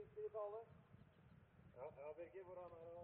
siste i tale. Ja, ja Birgit, hvordan er det?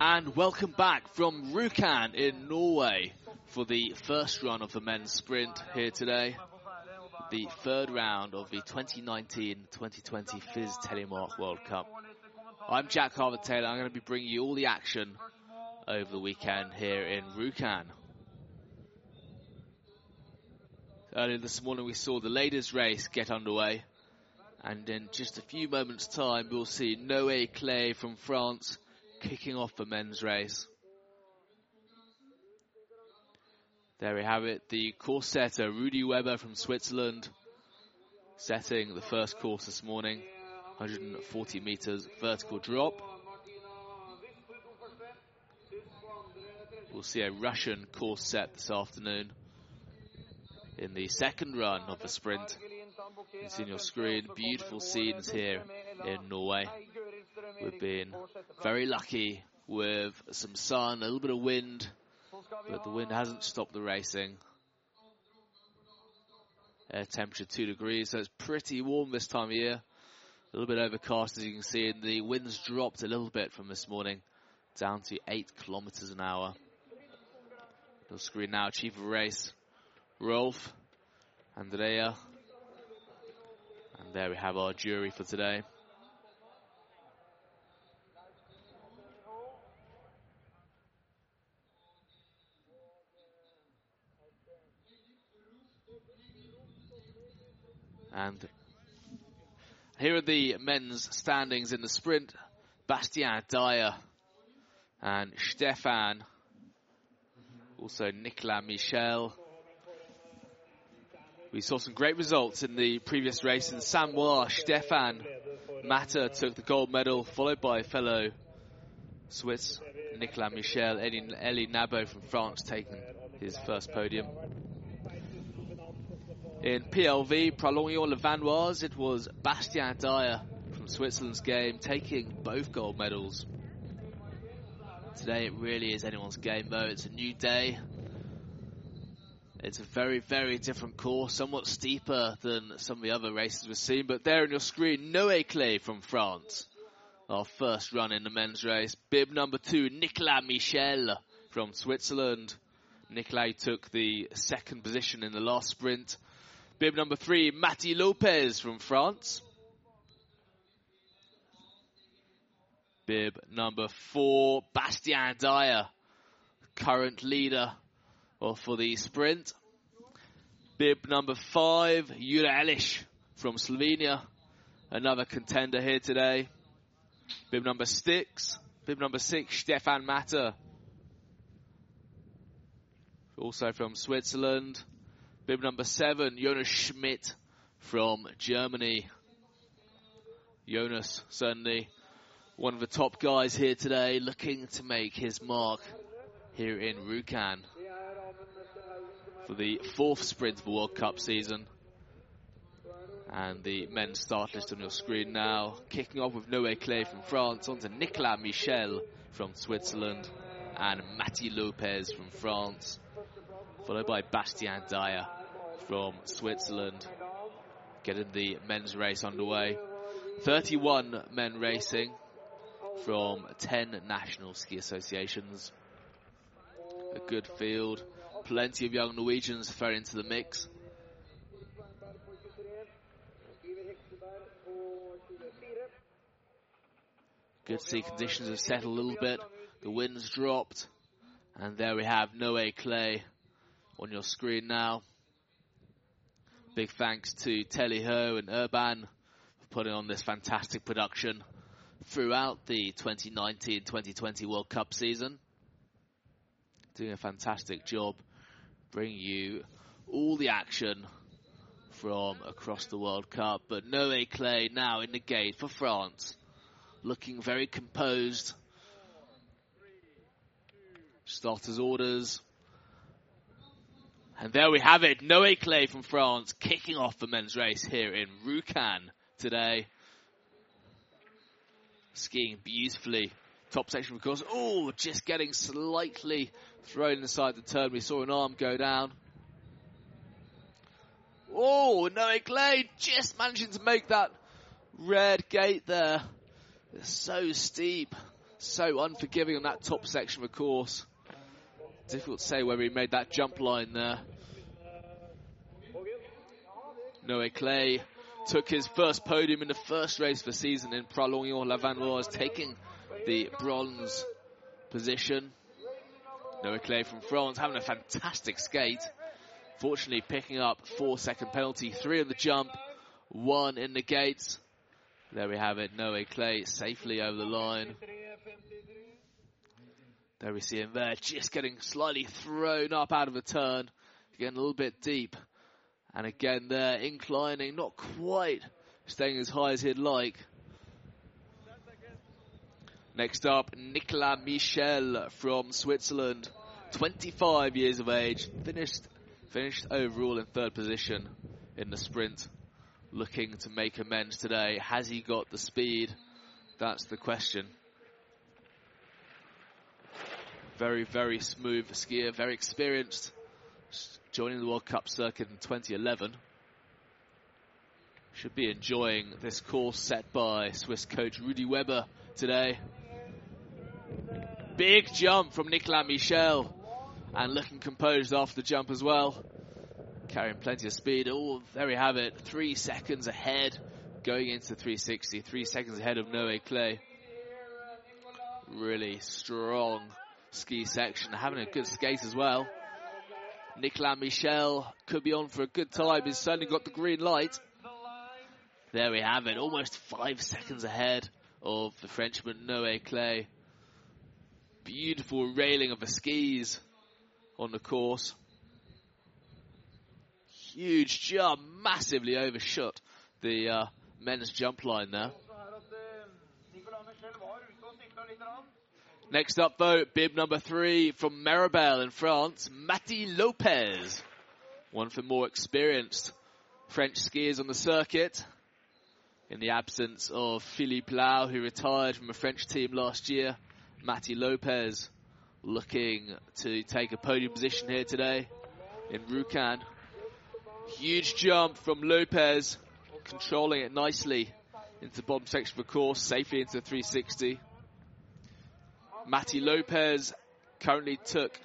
And welcome back from Rjukan in Norway for the first run of the men's sprint here today. The third round of the 2019-2020 FIS Telemark World Cup. I'm Jack Harvard Taylor. I'm going to be bringing you all the action over the weekend here in Rjukan. Earlier this morning we saw the ladies race get underway and in just a few moments time we'll see Noé Claye from France kicking off the men's race. There we have it, the course setter Rudy Weber from Switzerland setting the first course this morning, 140 meters vertical drop. We'll see a Russian course set this afternoon in the second run of the sprint. You see on your screen beautiful scenes here in Norway. We've been very lucky with some sun, a little bit of wind, but the wind hasn't stopped the racing. Air temperature 2 degrees, so it's pretty warm this time of year. A little bit overcast as you can see, and the wind's dropped a little bit from this morning, down to 8 kilometers an hour. Your screen now, chief of race, Rolf, Andrea, and there we have our jury for today. And here are the men's standings in the sprint. Bastien Dayer and Stefan. Also Nicolas Michel. We saw some great results in the previous race in Samoa. Stefan Matter took the gold medal, followed by fellow Swiss Nicolas Michel, Elie, Nabo from France taking his first podium. In PLV, Pralognan-la-Vanoise, it was Bastien Dayer from Switzerland's game taking both gold medals. Today it really is anyone's game though, it's a new day. It's a very, very different course, somewhat steeper than some of the other races we've seen, but there on your screen, Noé Claye from France. Our first run in the men's race. Bib number two, Nicolas Michel from Switzerland. Nicolas took the second position in the last sprint. Bib number three, Matti Lopez from France. Bib number four, Bastien Dayer, current leader well, for the sprint. Bib number five, Jure Elish from Slovenia, another contender here today. Bib number six, bib number six, Stefan Matter, also from Switzerland. Bib number seven, Jonas Schmidt from Germany. Jonas, certainly one of the top guys here today, looking to make his mark here in Rjukan for the fourth sprint of the World Cup season. And the men's start list on your screen now. Kicking off with Noé Claye from France, on to Nicolas Michel from Switzerland, and Matti Lopez from France, followed by Bastien Dayer from Switzerland, getting the men's race underway. 31 men racing from 10 national ski associations. A good field, plenty of young Norwegians thrown into the mix. Good sea conditions have settled a little bit. The wind's dropped. And there we have Noé Claye on your screen now. Big thanks to Telly Ho and Urban for putting on this fantastic production throughout the 2019-2020 World Cup season. Doing a fantastic job bringing you all the action from across the World Cup. But Noé Claye now in the gate for France. Looking very composed. Starters orders. And there we have it. Noé Claye from France kicking off the men's race here in Rjukan today. Skiing beautifully. Top section, of course. Oh, just getting slightly thrown inside the turn. We saw an arm go down. Oh, Noé Claye just managing to make that red gate there. It's so steep, so unforgiving on that top section of course. Difficult to say whether he made that jump line there. Noé Claye took his first podium in the first race of the season in Pralognan-la-Vanoise, taking the bronze position. Noé Claye from France having a fantastic skate. Fortunately picking up four second penalty, three on the jump, one in the gates. There we have it, Noé Claye safely over the line. There we see him there, just getting slightly thrown up out of the turn, getting a little bit deep. And again there, inclining, not quite staying as high as he'd like. Next up, Nicolas Michel from Switzerland, 25 years of age, finished finished overall in third position in the sprint, looking to make amends today. Has he got the speed? That's the question. Very, very smooth skier, very experienced, joining the World Cup circuit in 2011. Should be enjoying this course set by Swiss coach Rudy Weber today. Big jump from Nicolas Michel and looking composed after the jump as well. Carrying plenty of speed. Oh, there we have it. Three seconds ahead going into 360. Three seconds ahead of Noé Claye. Really strong ski section. Having a good skate as well. Nicolas Michel could be on for a good time. He's certainly got the green light. There we have it. Almost five seconds ahead of the Frenchman Noé Claye. Beautiful railing of the skis on the course. Huge jump, massively overshot the uh, men's jump line there. Next up, though, bib number three from Méribel in France, Matti Lopez. One for more experienced French skiers on the circuit. In the absence of Philippe Lau, who retired from the French team last year, Matti Lopez looking to take a podium position here today in Rjukan. Huge jump from Lopez, controlling it nicely into the bottom section of the course, safely into the 360. Matti Lopez currently took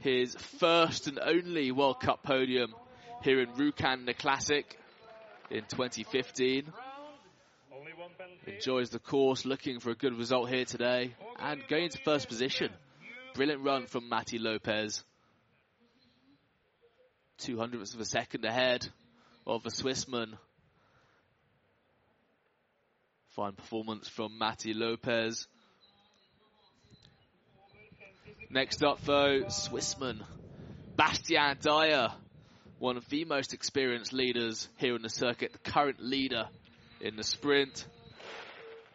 his first and only World Cup podium here in Rjukan, the Classic, in 2015. Enjoys the course, looking for a good result here today, and going into first position. Brilliant run from Matti Lopez. Two hundredths of a second ahead of the Swissman. Fine performance from Matti Lopez. Next up, though, Swissman. Bastien Dayer, one of the most experienced leaders here in the circuit, the current leader in the sprint.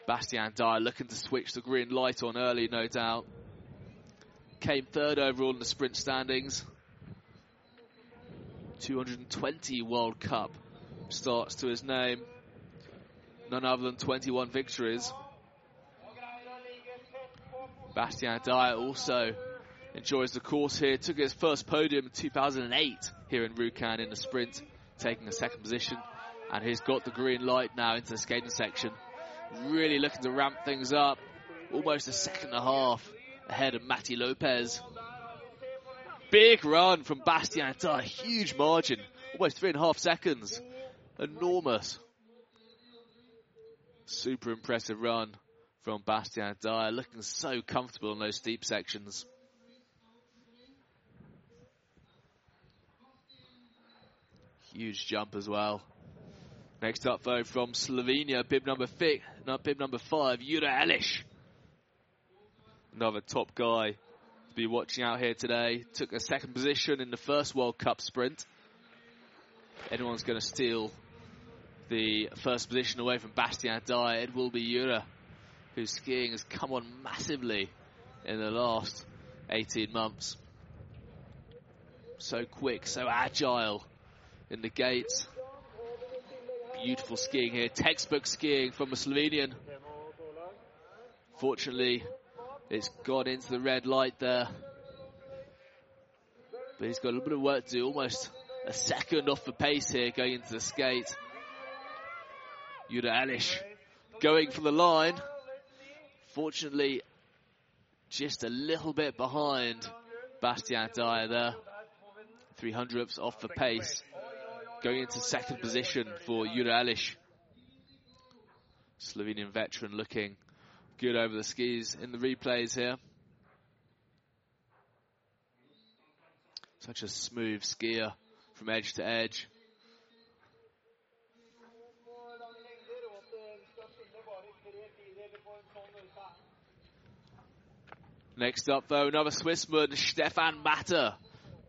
Bastien Dayer looking to switch the green light on early, no doubt. Came third overall in the sprint standings. 220 World Cup starts to his name. None other than 21 victories. Bastien Dayer also enjoys the course here. Took his first podium in 2008 here in Rjukan in the sprint, taking a second position. And he's got the green light now into the skating section. Really looking to ramp things up. Almost a second and a half ahead of Matti Lopez. Big run from Bastien Dayer. Huge margin. Almost three and a half seconds. Enormous. Super impressive run from Bastien Dayer. Looking so comfortable in those steep sections. Huge jump as well. Next up, though, from Slovenia, bib number no, bib number five, Jure Elish. Another top guy to be watching out here today. Took a second position in the first World Cup sprint. Anyone's going to steal the first position away from Bastien Dayer, it will be Jure, whose skiing has come on massively in the last 18 months. So quick, so agile in the gates. Beautiful skiing here. Textbook skiing from a Slovenian. Fortunately, it's gone into the red light there. But he's got a little bit of work to do. Almost a second off the pace here going into the skate. Jure Elish going for the line. Fortunately, just a little bit behind Bastien Dayer there. 300ths off the pace. Going into second position for Jure Elish. Slovenian veteran looking good over the skis in the replays here. Such a smooth skier from edge to edge. Next up, though, another Swissman, Stefan Matter.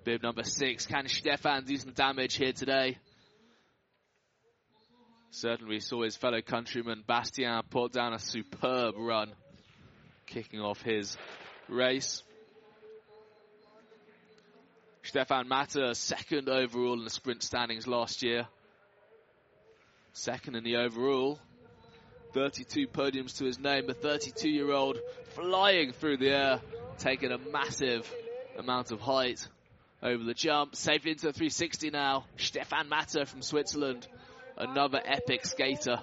Bib number six. Can Stefan do some damage here today? Certainly we saw his fellow countryman Bastien put down a superb run, kicking off his race. Stefan Matter, second overall in the sprint standings last year. Second in the overall. 32 podiums to his name. The 32 year old flying through the air, taking a massive amount of height over the jump. Safely into 360 now. Stefan Matter from Switzerland. Another epic skater.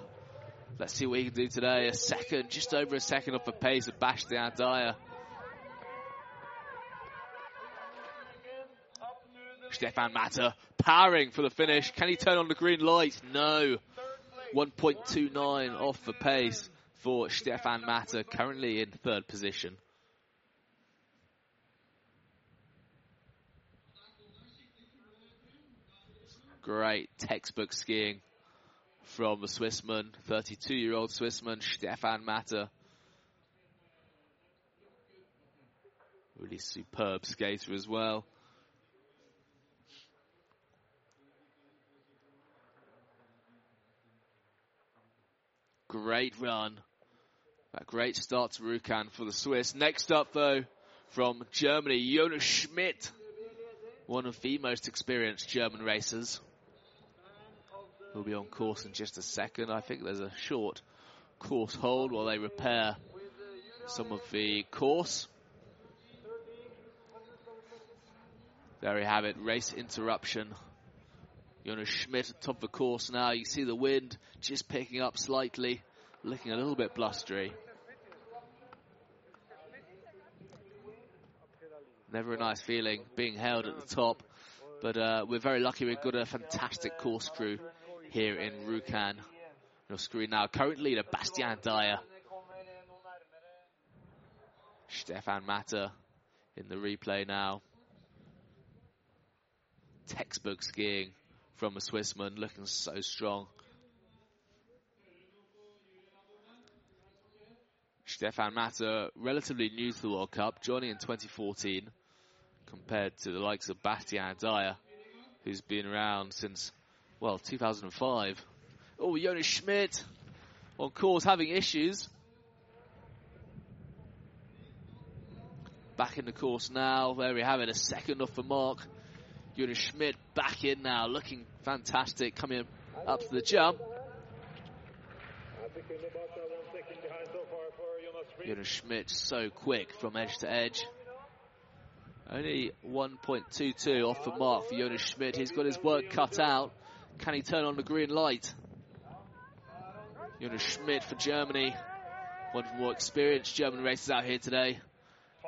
Let's see what he can do today. A second, just over a second off the pace of Bastien Dayer. Stefan Matter powering for the finish. Can he turn on the green light? No. 1.29 off the pace for Stefan Matter, currently in third position. Great textbook skiing from the Swissman, 32 year old Swissman, Stefan Matter. Really superb skater as well. Great run. A great start to Rjukan for the Swiss. Next up, though, from Germany, Jonas Schmidt. One of the most experienced German racers. Will be on course in just a second. I think there's a short course hold while they repair some of the course. There we have it, race interruption. Jonas Schmidt at top of the course now. You see the wind just picking up slightly, looking a little bit blustery. Never a nice feeling being held at the top, but uh, we're very lucky we've got a fantastic course crew here in Rjukan. Your screen now, current leader Bastien Dayer. Stefan Matter in the replay now. Textbook skiing from a Swissman, looking so strong. Stefan Matter, relatively new to the World Cup, joining in 2014, compared to the likes of Bastien Dayer, who's been around since, well, 2005. Oh, Jonas Schmidt, on course, having issues. Back in the course now, there we have it, a second off the mark. Jonas Schmidt back in now, looking fantastic, coming up to the jump. Jonas Schmidt so quick from edge to edge. Only 1.22 off the mark for Jonas Schmidt. He's got his work cut out. Can he turn on the green light? Jonas Schmidt for Germany. One of the more experienced German racers out here today.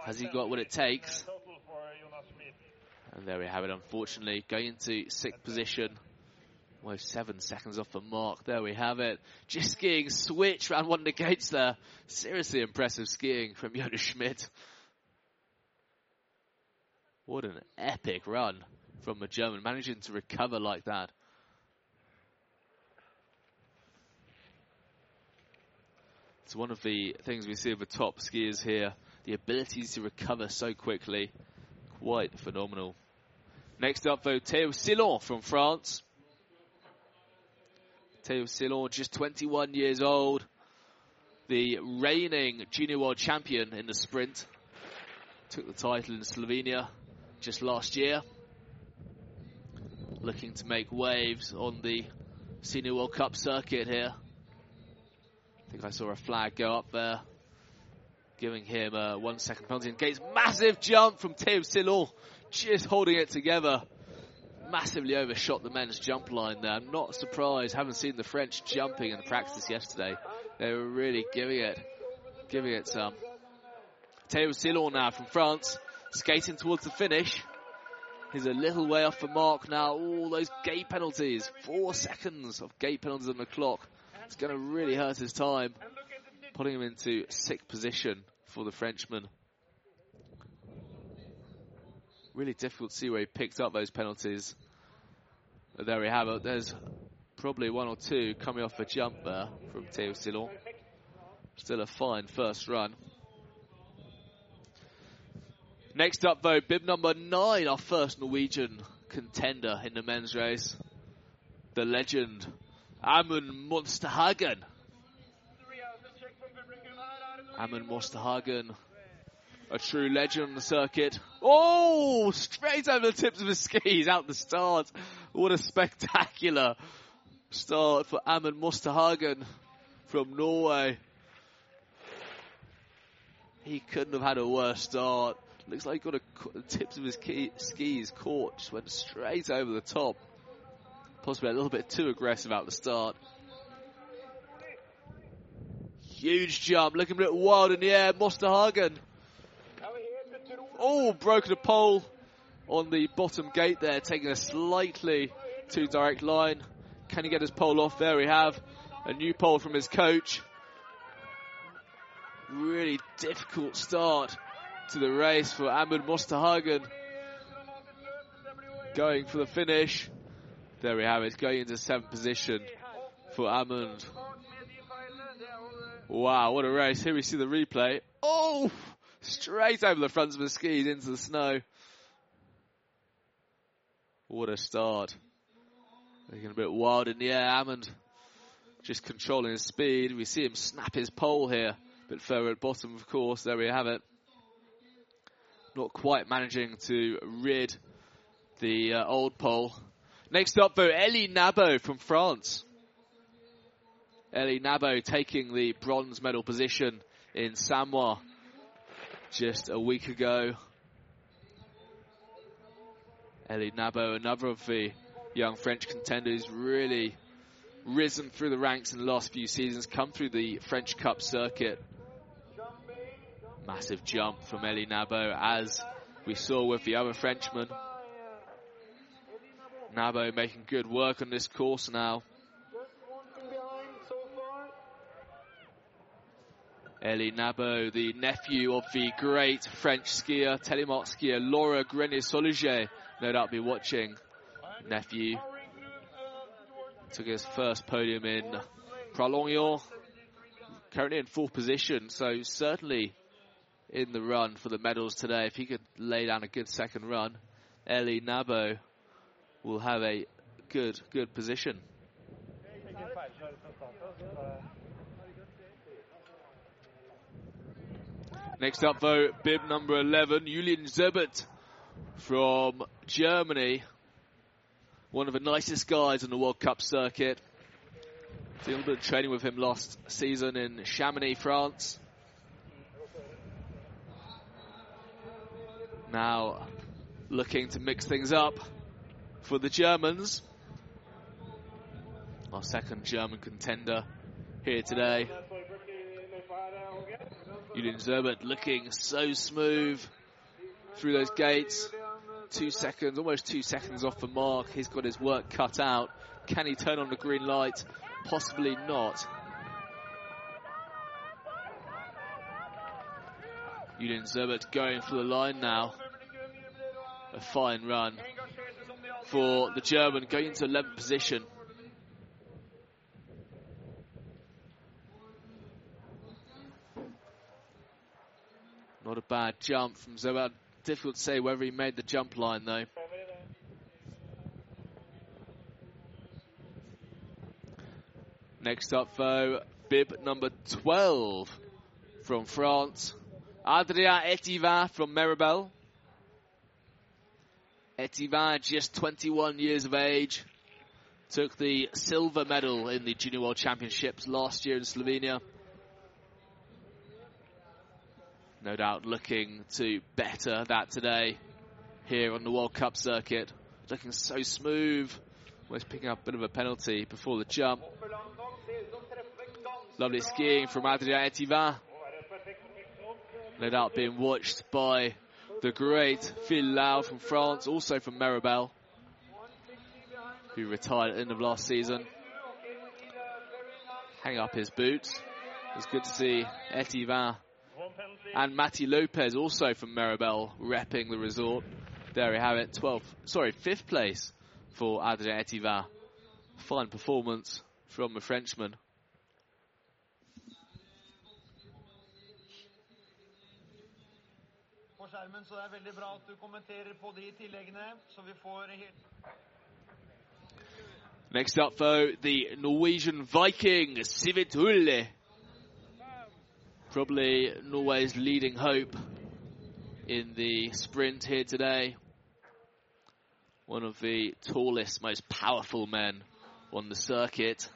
Has he got what it takes? And there we have it, unfortunately. Going into sixth position. Almost seven seconds off the mark. There we have it. Just skiing switch around one of the gates there. Seriously impressive skiing from Jonas Schmidt. What an epic run from a German, managing to recover like that. It's one of the things we see of the top skiers here. The abilities to recover so quickly. Quite phenomenal. Next up, though, Théo Sillon from France. Théo Sillon, just 21 years old. The reigning junior world champion in the sprint. Took the title in Slovenia just last year. Looking to make waves on the Senior World Cup circuit here. I think I saw a flag go up there, giving him a one second penalty. And Gates, massive jump from Théo Sillon, just holding it together. Massively overshot the men's jump line there. I'm not surprised, haven't seen the French jumping in the practice yesterday. They were really giving it, giving it some. Théo Sillon now from France, skating towards the finish. He's a little way off the mark now. All those gate penalties. Four seconds of gate penalties on the clock. It's going to really hurt his time, putting him into sick position for the Frenchman. Really difficult to see where he picked up those penalties. But there we have it. There's probably one or two coming off a jump there from Théo Sillon. Still a fine first run. Next up, though, bib number nine, our first Norwegian contender in the men's race. The legend, Amund Monsterhagen. Amund Monsterhagen, a true legend on the circuit. Oh, straight over the tips of his skis, out the start. What a spectacular start for Amund Monsterhagen from Norway. He couldn't have had a worse start. Looks like he got a, the tips of his key, skis caught, just went straight over the top. Possibly a little bit too aggressive out the start. Huge jump, looking a bit wild in the air. Monsterhagen. Oh, broken a pole on the bottom gate there, taking a slightly too direct line. Can he get his pole off? There we have a new pole from his coach. Really difficult start to the race for Amund Monsterhagen. Going for the finish. There we have it, going into seventh position for Amund. Wow, what a race. Here we see the replay. Oh! Straight over the front of the skis into the snow. What a start. Looking a bit wild in the air. Amund just controlling his speed. We see him snap his pole here. A bit further at bottom, of course. There we have it. Not quite managing to rid the uh, old pole. Next up, though, Elie Nabo from France. Elie Nabo taking the bronze medal position in Samoa just a week ago. Elie Nabo, another of the young French contenders, really risen through the ranks in the last few seasons, come through the French Cup circuit. Massive jump from Elie Nabo, as we saw with the other Frenchman. Nabo making good work on this course now. Elie Nabo, the nephew of the great French skier, telemark skier Laura Grenier-Soliget, no doubt be watching. Nephew took his first podium in Pralognan, currently in fourth position, so certainly in the run for the medals today. If he could lay down a good second run, Elie Nabo will have a good, good position. Next up, though, bib number 11, Julian Zerbert from Germany. One of the nicest guys on the World Cup circuit. Did a little bit of training with him last season in Chamonix, France. Now looking to mix things up for the Germans. Our second German contender here today. Julian Zerbert looking so smooth through those gates. Two seconds, almost two seconds off the mark. He's got his work cut out. Can he turn on the green light? Possibly not. Julian Zerbert going for the line now. A fine run for the German going into 11th position. Not a bad jump from Zoad. Difficult to say whether he made the jump line though. Next up though, bib number 12 from France. Adrien Etivin from Méribel. Etivin, just 21 years of age, took the silver medal in the Junior World Championships last year in Slovenia. No doubt looking to better that today here on the World Cup circuit. Looking so smooth. Almost picking up a bit of a penalty before the jump. Lovely skiing from Adrien Etivin. No doubt being watched by the great Phil Lau from France, also from Méribel, who retired at the end of last season. Hang up his boots. It's good to see Etivin and Mati Lopez, also from Méribel, repping the resort. There we have it, 12th, sorry, 5th place for Adrien Etivin. Fine performance from the Frenchman. Skjermen, så det er veldig bra at du kommenterer på de tilleggene, så vi får Next up, though, the Norwegian Viking, Sivert Hulle. Probably Norway's leading hope in the sprint here today. One of the tallest, most powerful men on the circuit.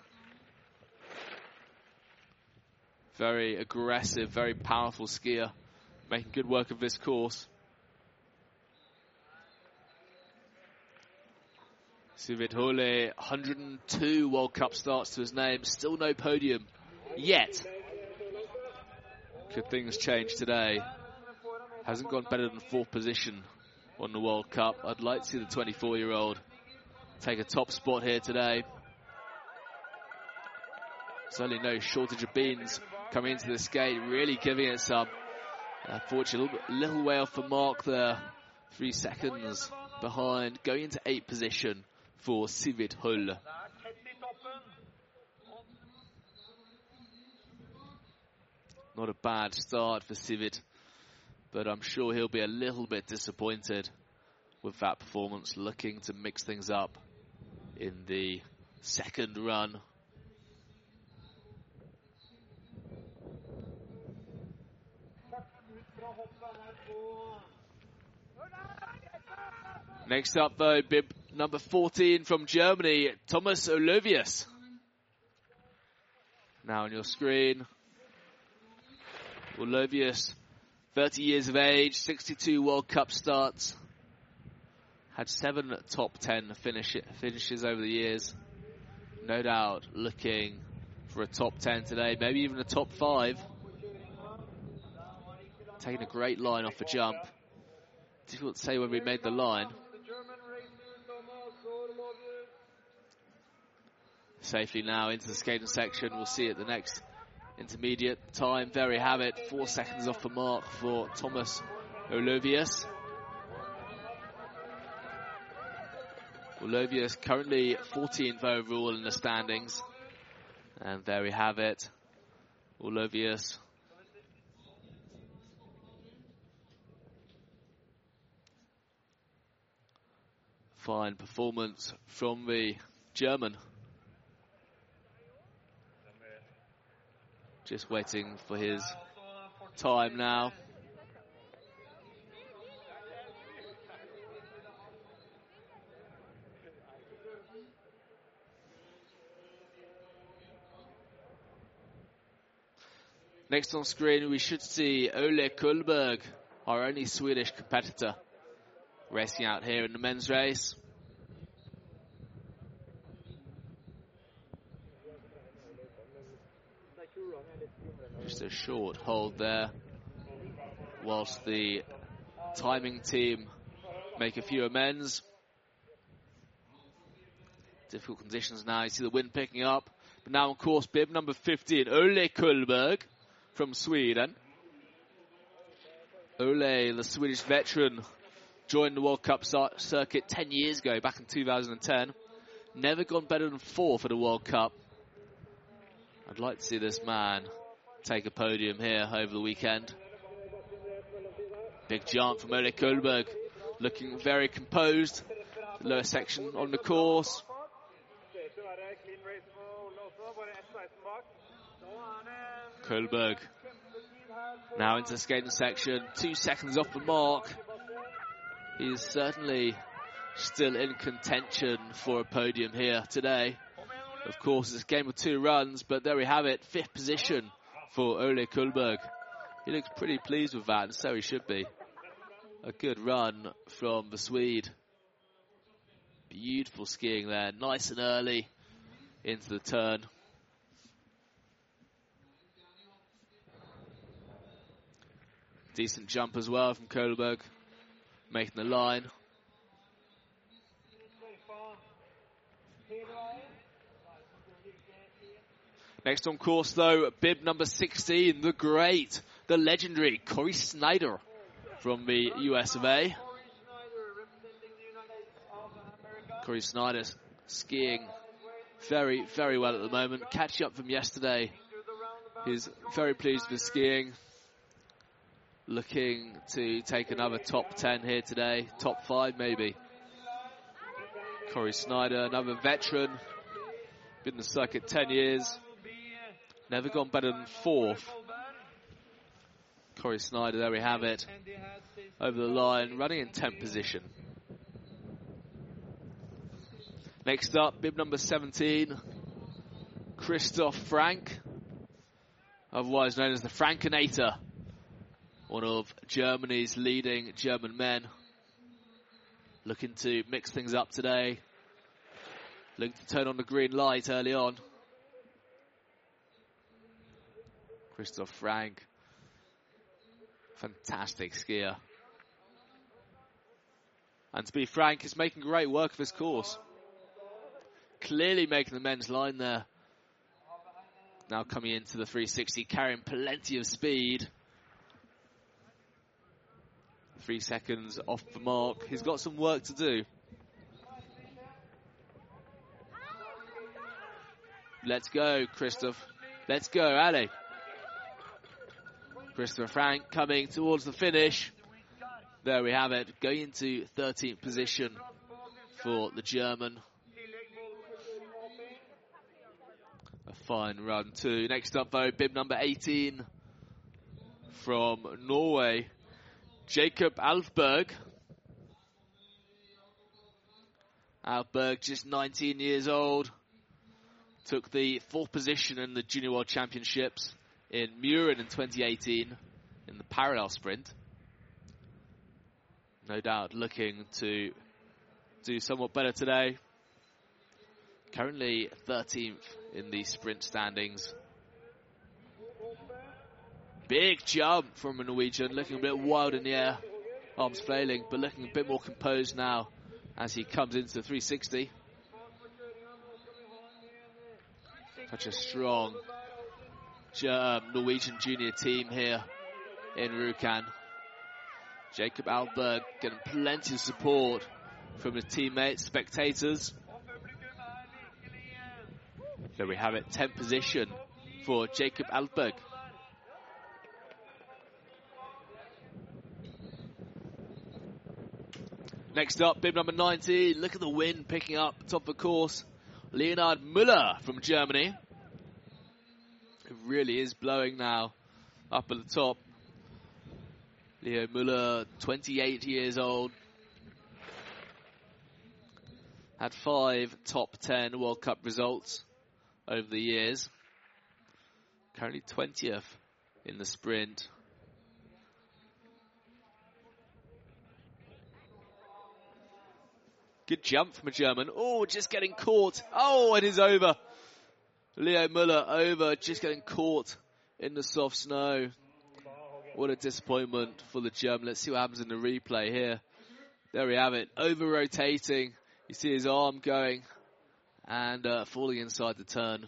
Very aggressive, very powerful skier making good work of this course. Sivert Hulle, 102 World Cup starts to his name, still no podium yet. Could things change today? Hasn't gone better than fourth position on the World Cup. I'd like to see the 24 year old take a top spot here today. Certainly no shortage of beans coming into this gate, really giving it some. Uh, Unfortunately, a little, little way off the mark there. Three seconds behind, going into eighth position for Sivert Hull. Not a bad start for Sivert, but I'm sure he'll be a little bit disappointed with that performance, looking to mix things up in the second run Next up, though, bib number 14 from Germany, Thomas Olivius. Now on your screen, Olivius, 30 years of age, 62 World Cup starts, had seven top 10 finish finishes over the years. No doubt looking for a top 10 today, maybe even a top 5. Taking a great line off the jump. Difficult to say when we made the line. Safely now into the skating section. We'll see at the next intermediate time. There we have it. Four seconds off the mark for Thomas Olovius. Olovius currently 14th overall in the standings. And there we have it. Olovius fine performance from the German. Just waiting for his time now. Next on screen, we should see Ole Kullberg, our only Swedish competitor, racing out here in the men's race. Just a short hold there. Whilst the timing team make a few amends. Difficult conditions now. You see the wind picking up. But now, of course, bib number 15, Ole Kullberg from Sweden. Ole, the Swedish veteran, joined the World Cup circuit 10 years ago, back in 2010. Never gone better than four for the World Cup. I'd like to see this man take a podium here over the weekend. Big jump from Ole Kolberg, looking very composed. The lower section on the course. Kolberg now into the skating section, two seconds off the mark. He's certainly still in contention for a podium here today. Of course, it's a game of two runs, but there we have it, fifth position for Ole Kullberg. He looks pretty pleased with that, and so he should be. A good run from the Swede. Beautiful skiing there, nice and early into the turn. Decent jump as well from Kohlberg, making the line. Next on course, though, bib number 16, the great, the legendary Corey Snyder from the US of A. Corey Snyder skiing very, very well at the moment. Catching up from yesterday. He's very pleased with skiing. Looking to take another top 10 here today. Top 5 maybe. Corey Snyder, another veteran. Been in the circuit 10 years. Never gone better than fourth. Corey Snyder, there we have it. Over the line, running in 10th position. Next up, bib number 17, Christoph Frank, otherwise known as the Frankenator, one of Germany's leading German men. Looking to mix things up today. Looking to turn on the green light early on. Christoph Frank. Fantastic skier. And to be frank, he's making great work of his course. Clearly making the men's line there. Now coming into the 360, carrying plenty of speed. Three seconds off the mark. He's got some work to do. Let's go, Christoph. Let's go, Ali. Christopher Frank coming towards the finish. There we have it, going into 13th position for the German. A fine run too. Next up though, bib number 18 from Norway, Jacob Alfberg. Alfberg, just 19 years old, took the fourth position in the Junior World Championships in Mürren in 2018 in the parallel sprint. No doubt looking to do somewhat better today. Currently 13th in the sprint standings. Big jump from a Norwegian, looking a bit wild in the air. Arms flailing, but looking a bit more composed now as he comes into the 360. Such a strong um, Norwegian junior team here in Rjukan. Jacob Alberg getting plenty of support from his teammates, spectators. There we have it, 10th position for Jacob Alberg. Next up, bib number 19. Look at the wind picking up top of course. Leonard Müller from Germany. Really is blowing now up at the top. Leo Müller, 28 years old. Had five top 10 World Cup results over the years. Currently 20th in the sprint. Good jump from a German. Oh, just getting caught. Oh, it is over. Leo Müller over, just getting caught in the soft snow. What a disappointment for the German. Let's see what happens in the replay here. There we have it. Over rotating. You see his arm going and uh, falling inside the turn.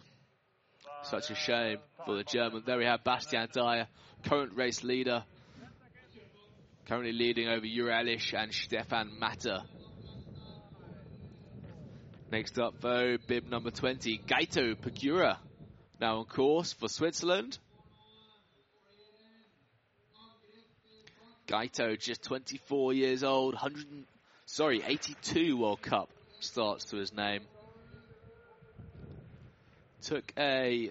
Such a shame for the German. There we have Bastien Dayer, current race leader. Currently leading over Uralish and Stefan Matter. Next up, though, bib number 20, Gaito Pagura. Now on course for Switzerland. Gaito, just 24 years old, 100, sorry, 82 World Cup starts to his name. Took a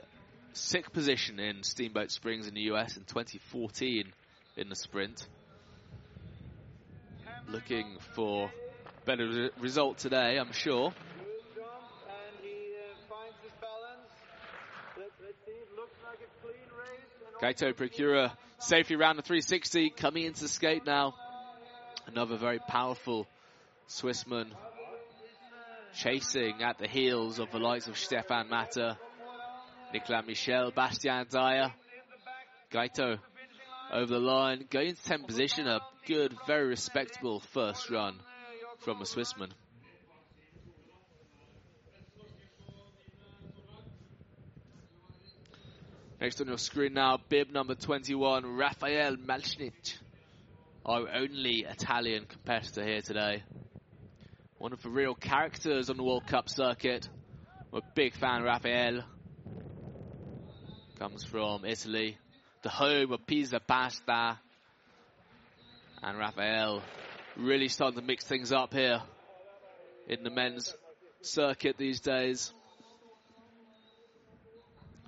sixth position in Steamboat Springs in the US in 2014 in the sprint. Looking for better re result today, I'm sure. Good jump, and he uh, finds his balance. Let, let's see, it looks like a clean Gaito Procura safely round the 360, coming into the skate now. Another very powerful Swissman chasing at the heels of the likes of Stefan Matter, Nicolas Michel, Bastien Dayer. Gaito over the line, going into 10th position, a good, very respectable first run from a Swissman. Next on your screen now, bib number 21, Rafael Malchnich, our only Italian competitor here today. One of the real characters on the World Cup circuit. A big fan of Rafael. Comes from Italy, the home of Pisa Pasta. And Rafael really starting to mix things up here in the men's circuit these days.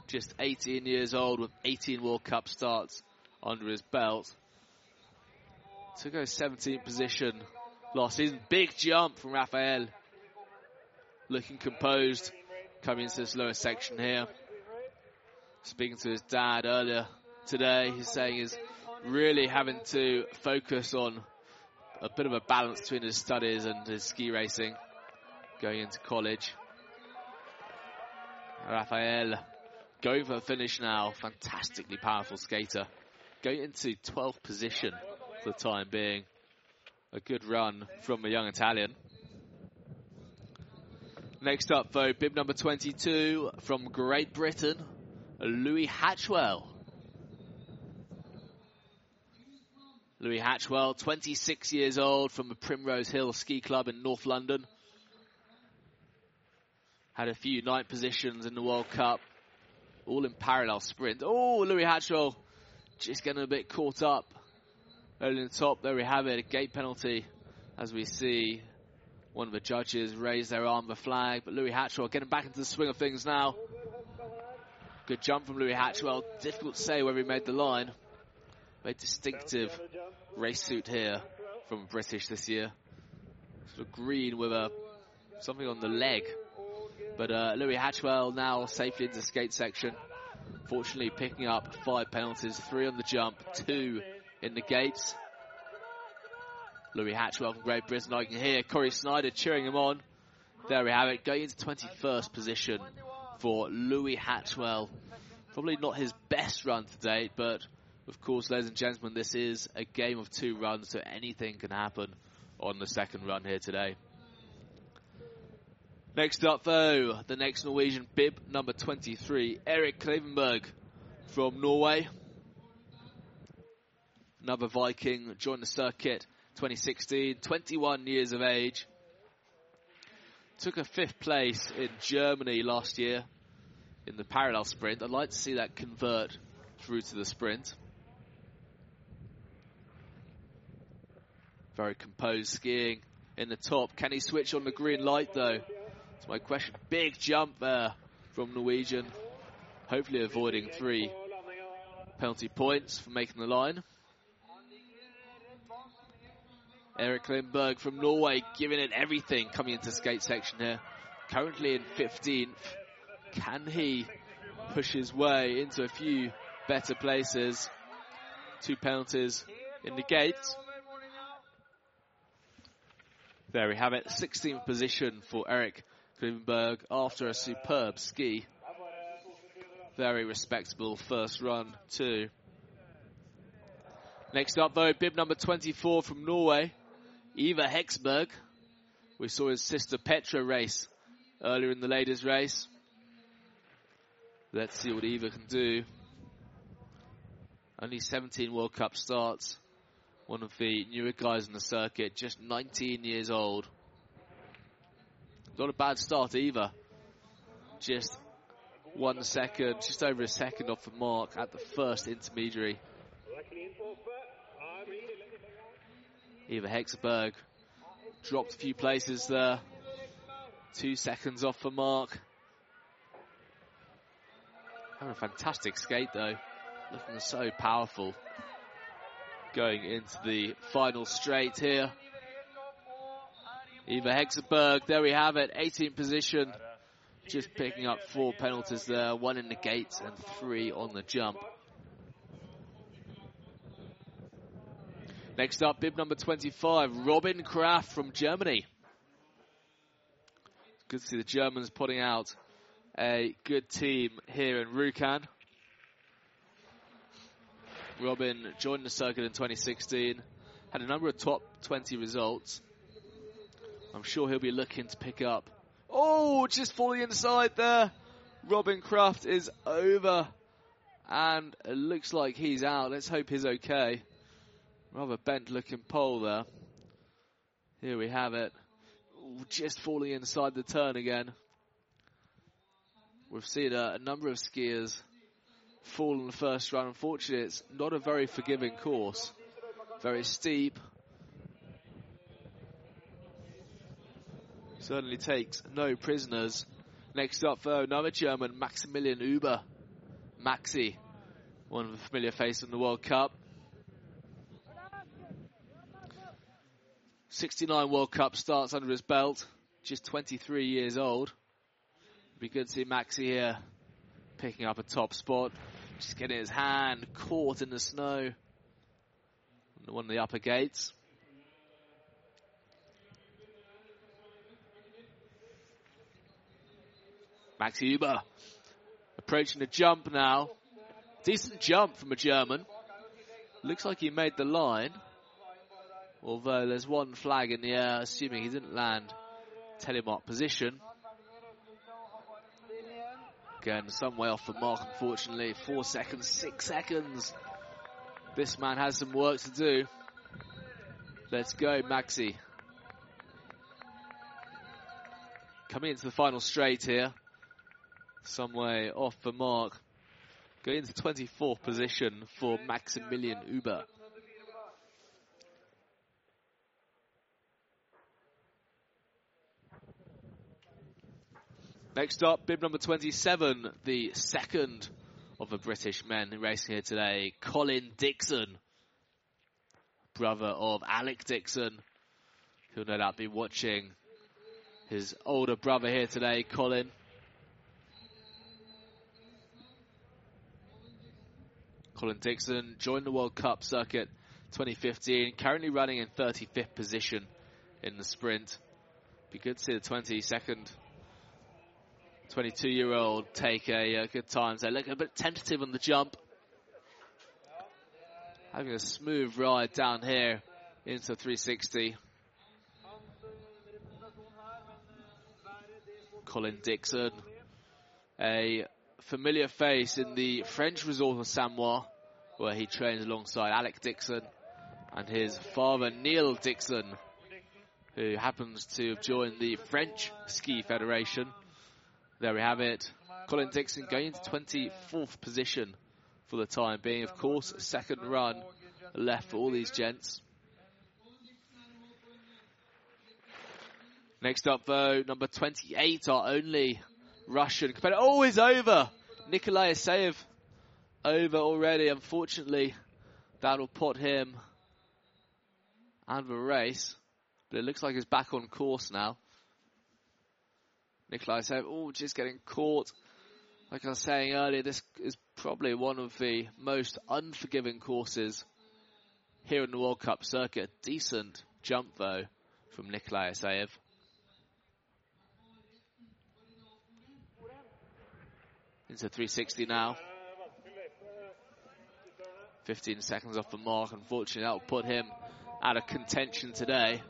Just 18 years old with 18 World Cup starts under his belt. To go 17th position last season. Big jump from Rafael. Looking composed coming into this lower section here. Speaking to his dad earlier today, he's saying he's really having to focus on a bit of a balance between his studies and his ski racing going into college. Rafael going for the finish now. Fantastically powerful skater. Go into 12th position for the time being. A good run from a young Italian. Next up, though, bib number 22 from Great Britain, Louis Hatchwell. Louis Hatchwell, 26 years old from the Primrose Hill Ski Club in North London. Had a few ninth positions in the World Cup, all in parallel sprint. Oh, Louis Hatchwell just getting a bit caught up in the top. There we have it, a gate penalty as we see one of the judges raise their arm, the flag. But Louis Hatchwell getting back into the swing of things now. Good jump from Louis Hatchwell. Difficult to say where he made the line. Very distinctive race suit here from British this year. Sort of green with a something on the leg. But uh, Louis Hatchwell now safely into the skate section. Fortunately picking up five penalties, three on the jump, two in the gates. Louis Hatchwell from Great Britain. I can hear Corey Snyder cheering him on. There we have it, going into 21st position for Louis Hatchwell. Probably not his best run to date, but of course, ladies and gentlemen, this is a game of two runs, so anything can happen on the second run here today. Next up, though, the next Norwegian bib, number 23, Erik Klevenberg from Norway. Another Viking joined the circuit 2016, 21 years of age. Took a fifth place in Germany last year in the parallel sprint. I'd like to see that convert through to the sprint. Very composed skiing in the top. Can he switch on the green light though? That's my question. Big jump there from Norwegian. Hopefully avoiding three penalty points for making the line. Erik Lindberg from Norway giving it everything coming into skate section here. Currently in 15th. Can he push his way into a few better places? Two penalties in the gates. There we have it. 16th position for Erik Lindberg after a superb ski. Very respectable first run too. Next up though, bib number 24 from Norway. Eva Hexberg. We saw his sister Petra race earlier in the ladies' race. Let's see what Eva can do. Only 17 World Cup starts. One of the newer guys in the circuit, just 19 years old. Not a bad start either. Just one second, just over a second off the mark at the first intermediary. Eva Hexberg dropped a few places there. Two seconds off for Mark. Having a fantastic skate though. Looking so powerful. Going into the final straight here. Eva Hexenberg, there we have it, 18th position. Just picking up four penalties there, one in the gates and three on the jump. Next up, bib number 25, Robin Kraft from Germany. Good to see the Germans putting out a good team here in Rjukan. Robin joined the circuit in 2016, had a number of top 20 results. I'm sure he'll be looking to pick up. Oh, just falling inside there. Robin Kraft is over. And it looks like he's out. Let's hope he's okay. Rather bent looking pole there. Here we have it. Ooh, just falling inside the turn again. We've seen a, a number of skiers fall in the first run. Unfortunately, it's not a very forgiving course. Very steep. Certainly takes no prisoners. Next up, though, another German, Maximilian Uber. Maxi, one of the familiar faces in the World Cup. 69 World Cup starts under his belt, just 23 years old. Be good to see Maxi here picking up a top spot. Just getting his hand caught in the snow. One of the upper gates. Maxi Uber approaching the jump now. Decent jump from a German. Looks like he made the line. Although there's one flag in the air, assuming he didn't land telemark position. Again, some way off the mark, unfortunately. Four seconds, six seconds. This man has some work to do. Let's go, Maxi. Coming into the final straight here. Some way off the mark. Going into 24th position for Maximilian Uber. Next up, bib number 27, the second of the British men racing here today, Colin Dixon, brother of Alec Dixon, who'll no doubt be watching his older brother here today, Colin. Colin Dixon joined the World Cup circuit 2015, currently running in 35th position in the sprint. Be good to see the 22nd 22 year old take a, good time. So look a bit tentative on the jump. Having a smooth ride down here into 360. Colin Dixon, a familiar face in the French resort of Samoa, where he trains alongside Alec Dixon and his father Neil Dixon, who happens to have joined the French Ski Federation. There we have it. Colin Dixon going into 24th position for the time being. Of course, second run left for all these gents. Next up, though, number 28, our only Russian competitor. Oh, he's over! Nikolai Isayev over already. Unfortunately, that'll put him out of a race. But it looks like he's back on course now. Nikolai Isayev, oh, just getting caught. Like I was saying earlier, this is probably one of the most unforgiving courses here in the World Cup circuit. Decent jump, though, from Nikolai Isayev. Into 360 now. 15 seconds off the mark. Unfortunately, that will put him out of contention today.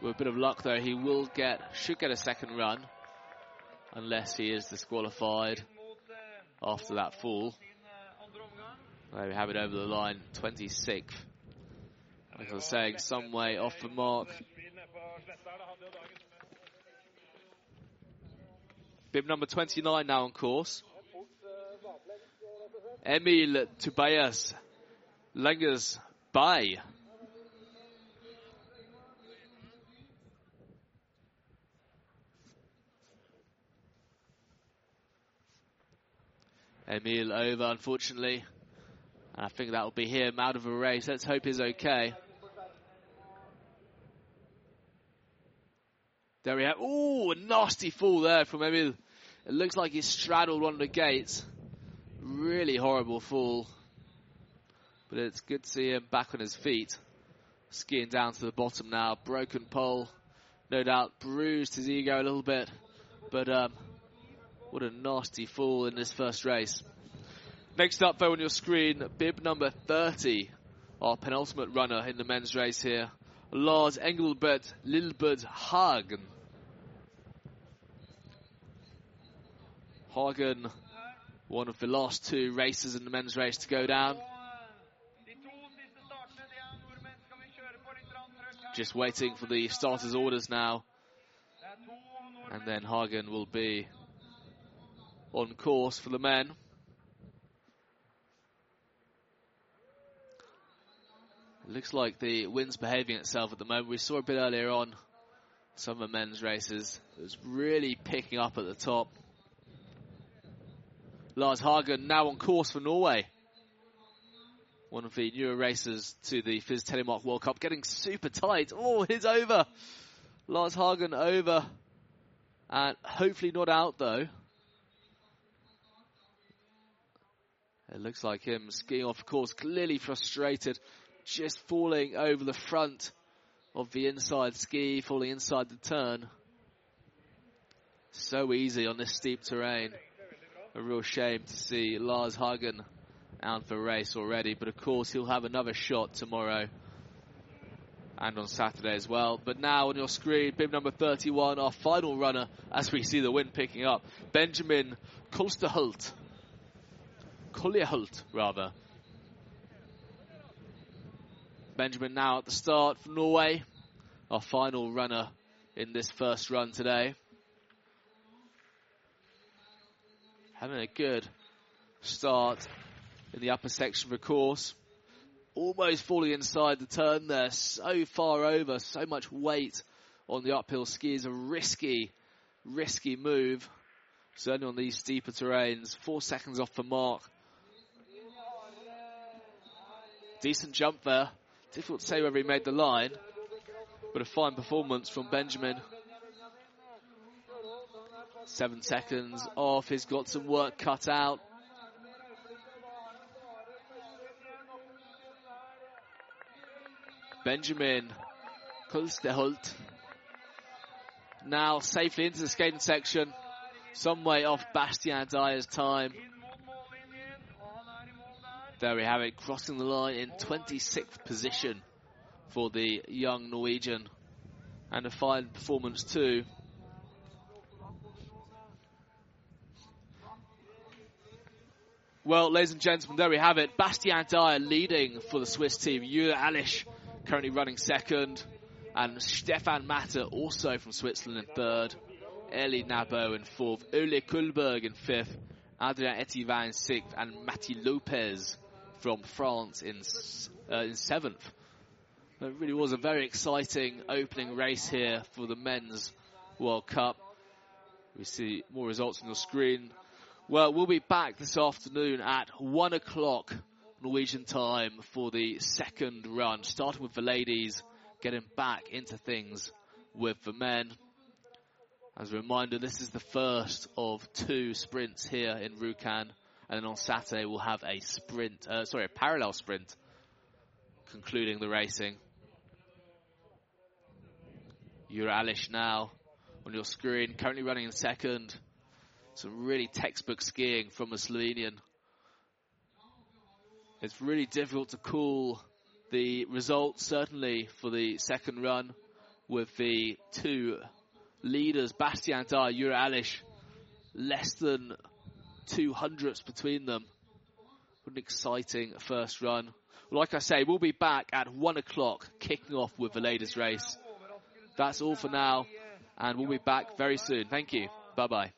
With a bit of luck, though, he will get, should get a second run. Unless he is disqualified after that fall. There we have it over the line, 26th. Like I was saying, some way off the mark. Bib number 29 now on course. Emil Tobias Langers by. Emil over, unfortunately. I think that'll be him out of a race. Let's hope he's okay. There we have. Oh, a nasty fall there from Emil. It looks like he straddled one of the gates. Really horrible fall. But it's good to see him back on his feet. Skiing down to the bottom now. Broken pole. No doubt bruised his ego a little bit. But um, what a nasty fall in this first race. Next up, though, on your screen, bib number 30, our penultimate runner in the men's race here, Lars Engelbert Lilbert Hagen. Hagen, one of the last two races in the men's race to go down. Just waiting for the starters' orders now. And then Hagen will be on course for the men. Looks like the wind's behaving itself at the moment. We saw a bit earlier on some of the men's races. It was really picking up at the top. Lars Hagen now on course for Norway. One of the newer racers to the FIS Telemark World Cup getting super tight. Oh, he's over. Lars Hagen over. And hopefully not out though. It looks like him skiing off course, clearly frustrated, just falling over the front of the inside ski, falling inside the turn. So easy on this steep terrain a real shame to see Lars Hagen out for race already. But of course, he'll have another shot tomorrow and on Saturday as well. But now on your screen, bib number 31, our final runner, as we see the wind picking up, Benjamin Kolsterhult. Koljehult, rather. Benjamin now at the start from Norway, our final runner in this first run today. Having a good start in the upper section of the course. Almost falling inside the turn there, so far over, so much weight on the uphill skis. A risky, risky move, certainly on these steeper terrains. Four seconds off the mark. Decent jump there. Difficult to say whether he made the line, but a fine performance from Benjamin. Seven seconds off. He's got some work cut out. Benjamin Kulstehult now safely into the skating section. Some way off Bastien Dayer's time. There we have it, crossing the line in 26th position for the young Norwegian. And a fine performance too. Well, ladies and gentlemen, there we have it. Bastien Dayer leading for the Swiss team. Jure Aleš currently running second. And Stefan Matter also from Switzerland in third. Eli Nabo in fourth. Ole Kullberg in fifth. Adrien Etivin in sixth. And Matti Lopez from France in, uh, in seventh. It really was a very exciting opening race here for the men's World Cup. We see more results on the screen. Well, we'll be back this afternoon at one o'clock Norwegian time for the second run, starting with the ladies, getting back into things with the men. As a reminder, this is the first of two sprints here in Rjukan, and then on Saturday we'll have a sprint, uh, sorry, a parallel sprint, concluding the racing. Jure Aleš now on your screen, currently running in second. Some really textbook skiing from a Slovenian. It's really difficult to call the results, certainly for the second run, with the two leaders, Bastien Dayer, Jure Aleš, less than two hundredths between them. What an exciting first run. Like I say, we'll be back at one o'clock, kicking off with the ladies' race. That's all for now, and we'll be back very soon. Thank you. Bye bye.